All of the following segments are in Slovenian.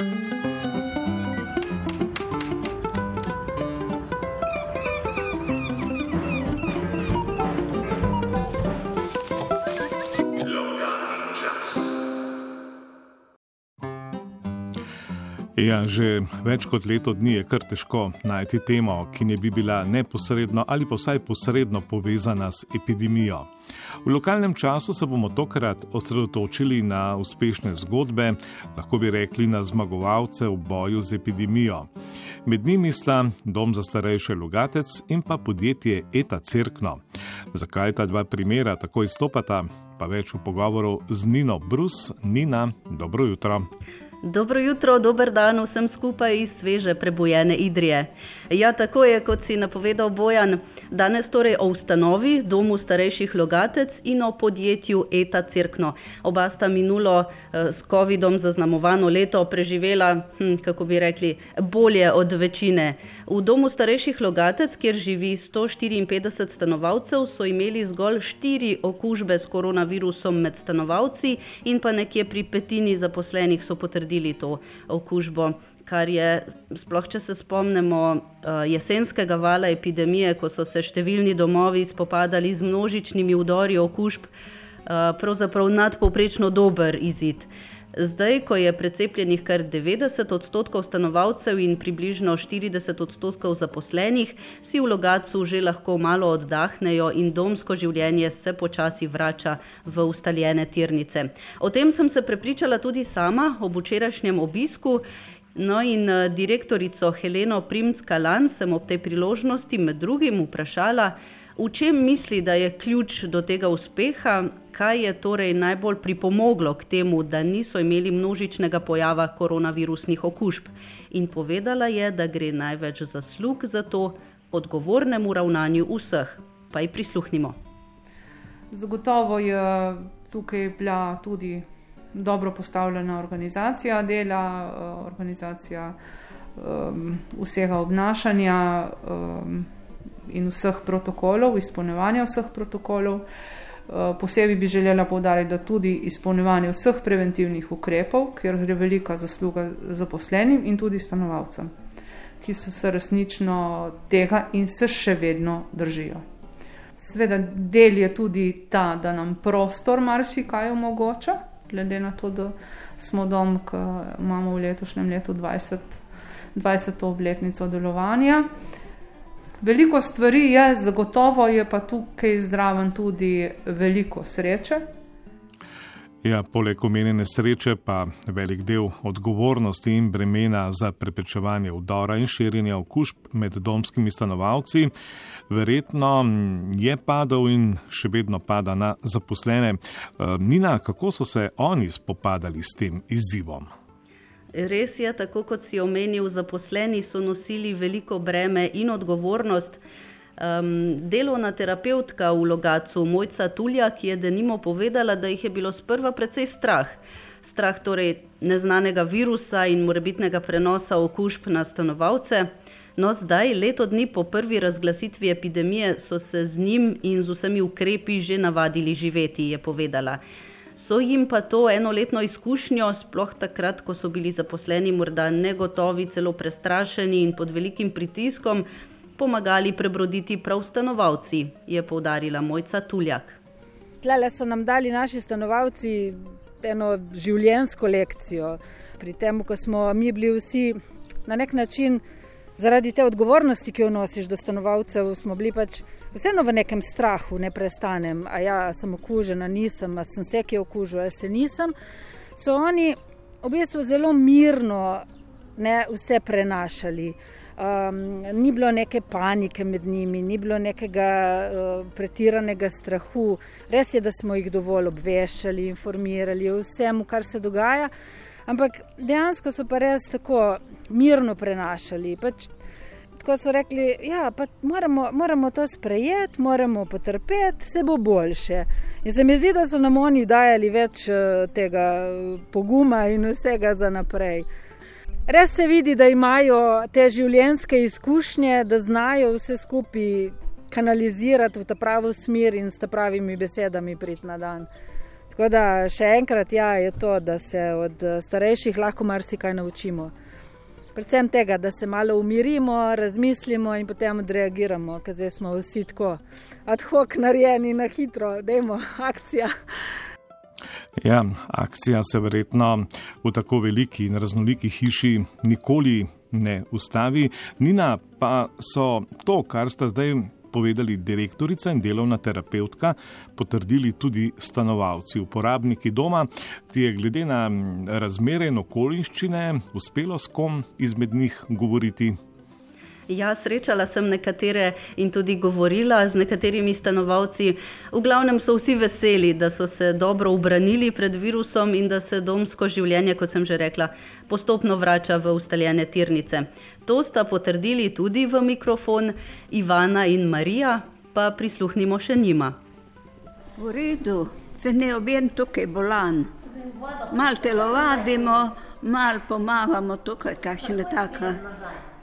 Música Ja, že več kot leto dni je kar težko najti temo, ki ne bi bila neposredno ali pa vsaj posredno povezana s epidemijo. V lokalnem času se bomo tokrat osredotočili na uspešne zgodbe, lahko bi rekli na zmagovalce v boju z epidemijo. Med njimi sta Dom za starejše Lugatec in pa podjetje Eta Cerkno. Zakaj ta dva primera tako izstopata, pa več v pogovoru z Nino Brus. Nina, dobro jutro. Dobro jutro, dober dan vsem skupaj iz sveže prebojene Idrije. Ja, tako je, kot si napovedal Bojan, danes torej o ustanovi Domu starejših Logatec in o podjetju Eta Cirkno. Oba sta minulo eh, s COVID-om zaznamovano leto preživela, hm, kako bi rekli, bolje od večine. V Domu starejših Logatec, kjer živi 154 stanovalcev, so imeli zgolj štiri okužbe s koronavirusom med stanovalci in pa nekje pri petini zaposlenih so potrdili to okužbo kar je, sploh če se spomnimo uh, jesenskega vala epidemije, ko so se številni domovi spopadali z množičnimi udori okužb, uh, pravzaprav nadpoprečno dober izid. Zdaj, ko je precepljenih kar 90 odstotkov stanovalcev in približno 40 odstotkov zaposlenih, si v Logacu že lahko malo oddahnejo in domsko življenje se počasi vrača v ustaljene tirnice. O tem sem se prepričala tudi sama ob včerajšnjem obisku No in direktorico Heleno Primska-Lan sem ob tej priložnosti med drugim vprašala, v čem misli, da je ključ do tega uspeha, kaj je torej najbolj pripomoglo k temu, da niso imeli množičnega pojava koronavirusnih okužb. In povedala je, da gre največ zaslug za to odgovornemu ravnanju vseh. Pa ji prisluhnimo. Zagotovo je tukaj bila tudi dobro postavljena organizacija dela, eh, organizacija um, vsega obnašanja um, in vseh protokolov, izpolnjevanja vseh protokolov. Uh, posebej bi želela povdariti, da tudi izpolnjevanje vseh preventivnih ukrepov, ker gre velika zasluga zaposlenim in tudi stanovalcem, ki so se resnično tega in se še vedno držijo. Sveda, del je tudi ta, da nam prostor marsikaj omogoča, glede na to, da smo dom, ki imamo v letošnjem letu 20, 20. obletnico delovanja. Veliko stvari je, zagotovo je pa tukaj zdraven tudi veliko sreče. Ja, poleg omenjene sreče pa velik del odgovornosti in bremena za preprečevanje vdora in širjenja okužb med domskimi stanovalci verjetno je padal in še vedno pada na zaposlene. Eh, Nina, kako so se oni spopadali s tem izzivom? Res je, tako kot si omenil, zaposleni so nosili veliko breme in odgovornost. Um, delovna terapeutka v Logacu, Mojca Tulja, ki je denimo povedala, da jih je bilo sprva precej strah. Strah torej neznanega virusa in morebitnega prenosa okužb na stanovalce. No, zdaj, leto dni po prvi razglasitvi epidemije, so se z njim in z vsemi ukrepi že navadili živeti, je povedala. So jim pa to enoletno izkušnjo, sploh takrat, ko so bili zaposleni morda negotovi, celo prestrašeni in pod velikim pritiskom, pomagali prebroditi prav stanovalci, je povdarila Mojca Tuljak. Tlele so nam dali naši stanovalci eno življenjsko lekcijo. Pri tem, ko smo mi bili vsi na nek način, zaradi te odgovornosti, ki jo nosiš do stanovalcev, smo bili pač vseeno v nekem strahu, ne prestanem. A ja, sem okužena, nisem, a sem se kje okužila, a se nisem. So oni v bistvu zelo mirno ne, vse prenašali. Um, ni bilo neke panike med njimi, ni bilo nekega uh, pretiranega strahu. Res je, da smo jih dovolj obveščali, informirali o vsem, kar se dogaja, ampak dejansko so pa res tako mirno prenašali. Pač, tako so rekli, da ja, moramo, moramo to sprejeti, moramo potrpeti, se bo boljše. In se mi zdi, da so nam oni dajali več uh, tega poguma in vsega za naprej. Res se vidi, da imajo te življenjske izkušnje, da znajo vse skupaj kanalizirati v ta pravo smer in s pravimi besedami priti na dan. Tako da še enkrat ja, je to, da se od starejših lahko marsikaj naučimo. Predvsem tega, da se malo umirimo, razmislimo in potem odreagiramo, ker zdaj smo vsi tako ad hoc narejeni na hitro, da imamo akcija. Ja, akcija se verjetno v tako veliki in raznoliki hiši nikoli ne ustavi. Nina, pa so to, kar sta zdaj povedali direktorica in delovna terapeutka, potrdili tudi stanovalci, uporabniki doma, ti je glede na razmere in okoliščine uspelo s kom izmed njih govoriti. Ja, srečala sem nekatere in tudi govorila z nekaterimi stanovalci. V glavnem so vsi veseli, da so se dobro obranili pred virusom in da se domsko življenje, kot sem že rekla, postopno vrača v ustaljene tirnice. To sta potrdili tudi v mikrofon Ivana in Marija, pa prisluhnimo še njima. V redu, se ne objem tukaj bolan. Mal telovadimo, mal pomagamo tukaj, kakšne taka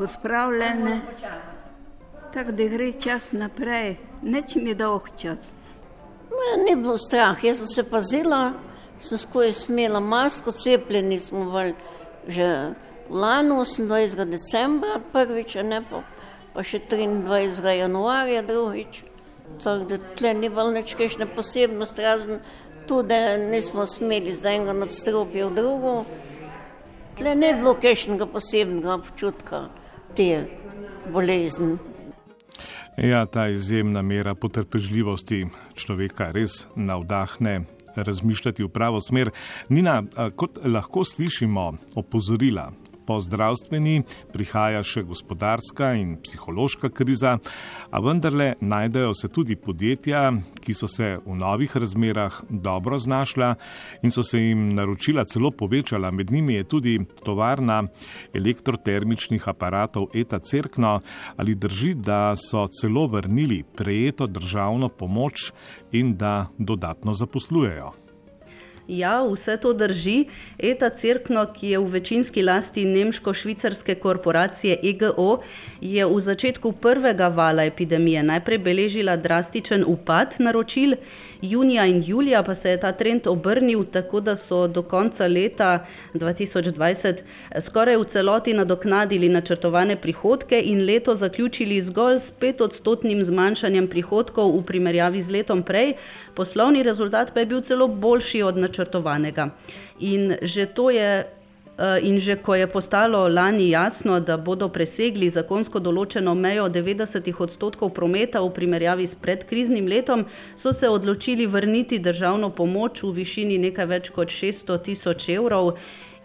pospravljene. Tako da gre čas naprej, neč mi dolg čas. Me ni bilo strah, jaz sem se pazila, sem skozi smela masko, cepljeni smo bili že lani 28. decembra, prvič, ne pa, pa še 23. januarja, drugič. Tako da tle ni bilo nič kajšne posebnosti, razen tudi nismo smeli z enega nadstropja v drugo. Tle ne bilo kajšnega posebnega občutka te bolezni. Ja, ta izjemna mera potrpežljivosti človeka res navdahne razmišljati v pravo smer. Nina, kot lahko slišimo opozorila po zdravstveni, prihaja še gospodarska in psihološka kriza, a vendarle najdejo se tudi podjetja, ki so se v novih razmerah dobro znašla in so se jim naročila celo povečala. Med njimi je tudi tovarna elektrotermičnih aparatov Eta Cerkno. Ali drži, da so celo vrnili prejeto državno pomoč in da dodatno zaposlujejo? Ja, vse to drži. ETA Cirkno, ki je v večinski lasti nemško-švicarske korporacije EGO, je v začetku prvega vala epidemije najprej beležila drastičen upad naročil, junija in julija pa se je ta trend obrnil tako, da so do konca leta 2020 skoraj v celoti nadoknadili načrtovane prihodke in leto zaključili zgolj s petodstotnim zmanjšanjem prihodkov v primerjavi z letom prej, poslovni rezultat pa je bil celo boljši od načrtovanega. In že to je Eh, in že ko je postalo lani jasno, da bodo presegli zakonsko določeno mejo 90 odstotkov prometa v primerjavi s predkriznim letom, so se odločili vrniti državno pomoč v višini nekaj več kot 600 tisoč evrov.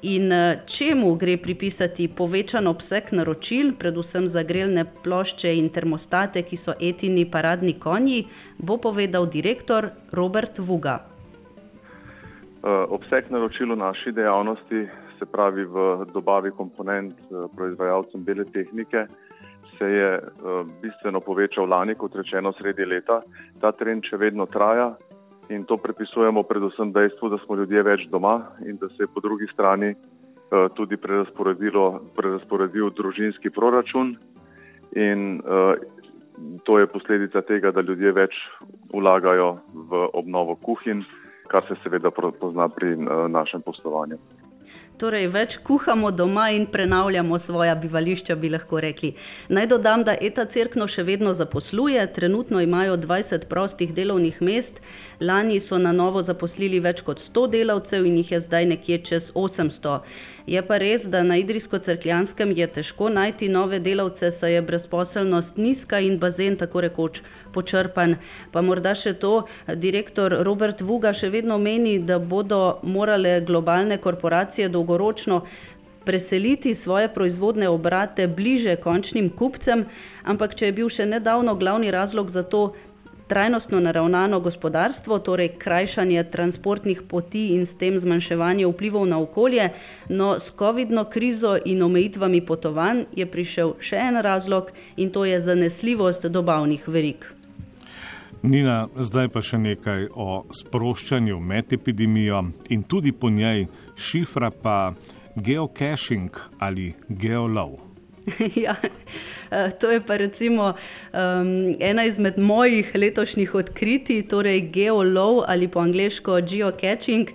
In eh, čemu gre pripisati povečan obseg naročil, predvsem za grelne plošče in termostate, ki so etini paradni konji, bo povedal direktor Robert Vuga. Eh, obseg naročil v naši dejavnosti se pravi v dobavi komponent eh, proizvajalcem bele tehnike, se je eh, bistveno povečal lani, kot rečeno, sredi leta. Ta trend še vedno traja in to prepisujemo predvsem dejstvu, da smo ljudje več doma in da se je po drugi strani tudi prerasporedil družinski proračun. In to je posledica tega, da ljudje več vlagajo v obnovo kuhin, kar se seveda pozna pri našem poslovanju. Torej, več kuhamo doma in prenavljamo svoja bivališča, bi lahko rekli. Naj dodam, da ETA Cerkno še vedno zaposluje, trenutno imajo 20 prostih delovnih mest, lani so na novo zaposlili več kot 100 delavcev in jih je zdaj nekje čez 800. Je pa res, da na Idrijsko-Crkljanskem je težko najti nove delavce, saj je brezposelnost nizka in bazen tako rekoč počrpan. Pa morda še to, direktor Robert Vuga še vedno meni, da bodo morale globalne korporacije dolgoročno preseliti svoje proizvodne obrate bliže končnim kupcem, ampak če je bil še nedavno glavni razlog za to trajnostno naravnano gospodarstvo, torej krajšanje transportnih poti in s tem zmanjševanje vplivov na okolje, no s COVID-no krizo in omejitvami potovanj je prišel še en razlog in to je zanesljivost dobavnih verik. Nina, zdaj pa še nekaj o sproščanju med epidemijo in tudi po njej šifra pa geocaching ali geolov. ja. To je pa recimo um, ena izmed mojih letošnjih odkritij, torej geolov ali po angliško geocaching.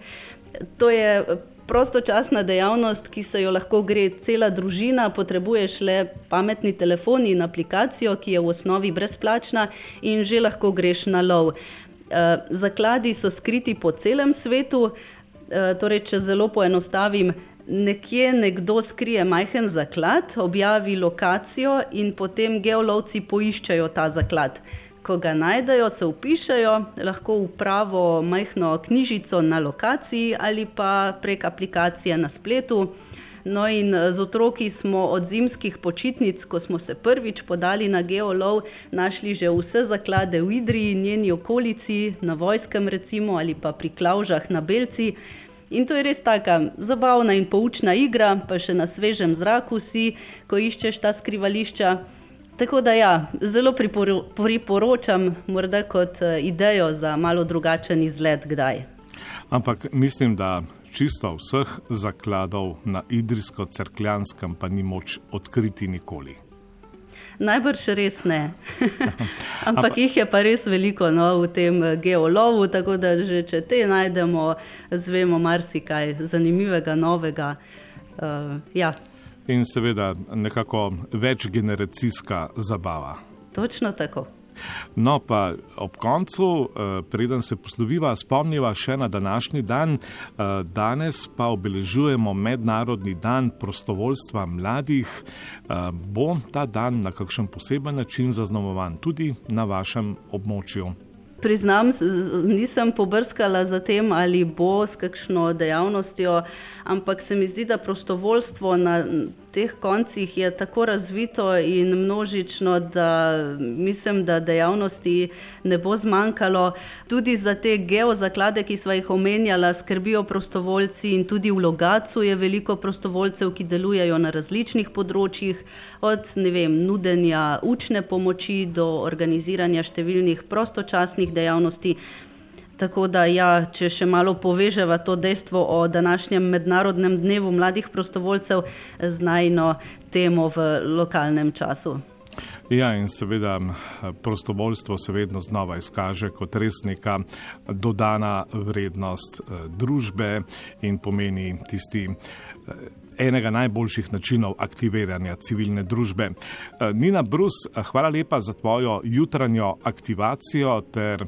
To je prostočasna dejavnost, ki se jo lahko gre cela družina, potrebuješ le pametni telefon in aplikacijo, ki je v osnovi brezplačna in že lahko greš na lov. Eh, zakladi so skriti po celem svetu, eh, torej če zelo poenostavim, nekje nekdo skrije majhen zaklad, objavi lokacijo in potem geolovci poiščajo ta zaklad ko ga najdejo, se upišajo, lahko v pravo majhno knjižico na lokaciji ali pa prek aplikacije na spletu. No, in z otroki smo od zimskih počitnic, ko smo se prvič podali na geolov, našli že vse zaklade v Idriji in njeni okolici, na vojskem recimo ali pa pri Klaužah na Belci. In to je res taka zabavna in poučna igra, pa še na svežem zraku si, ko iščeš ta skrivališča. Tako da ja, zelo priporo, priporočam, morda kot eh, idejo za malo drugačen izgled kdaj. Ampak mislim, da čisto vseh zakladov na idrijsko-crkljanskem pa ni moč odkriti nikoli. Najbrž res ne. Ampak jih je pa res veliko no, v tem eh, geolovu, tako da že če te najdemo, zvemo marsikaj zanimivega, novega. Uh, ja in seveda nekako večgeneracijska zabava. Točno tako. No, pa ob koncu, eh, preden se posloviva, spomniva še na današnji dan. Eh, danes pa obeležujemo Mednarodni dan prostovoljstva mladih. Eh, bo ta dan na kakšen poseben način zaznamovan tudi na vašem območju? Priznam, nisem pobrskala za tem, ali bo s kakšno dejavnostjo, ampak se mi zdi, da prostovoljstvo na teh koncih je tako razvito in množično, da mislim, da dejavnosti ne bo zmanjkalo. Tudi za te geozaklade, ki smo jih omenjala, skrbijo prostovoljci in tudi v Logacu je veliko prostovoljcev, ki delujejo na različnih področjih, od vem, nudenja učne pomoči do organiziranja številnih prostočasnih dejavnosti. Tako da, ja, če še malo poveževa to dejstvo o današnjem mednarodnem dnevu mladih prostovoljcev z najno temo v lokalnem času. Ja, in seveda prostovoljstvo se vedno znova izkaže kot res neka dodana vrednost eh, družbe in pomeni tisti eh, enega najboljših načinov aktiviranja civilne družbe. Eh, Nina Brus, hvala lepa za tvojo jutranjo aktivacijo ter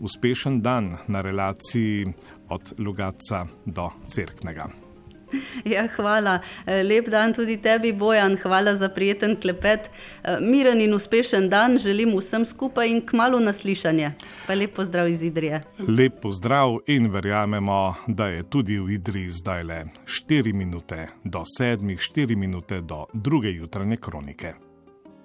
uspešen dan na relaciji od Lugaca do Cerknega. Ja, hvala. Eh, lep dan tudi tebi, Bojan. Hvala za prijeten klepet. Eh, miren in uspešen dan želim vsem skupaj in k malu naslišanje. Pa lep pozdrav iz Idrije. Lep pozdrav in verjamemo, da je tudi v Idriji zdaj le 4 minute do 7, 4 minute do druge jutranje kronike.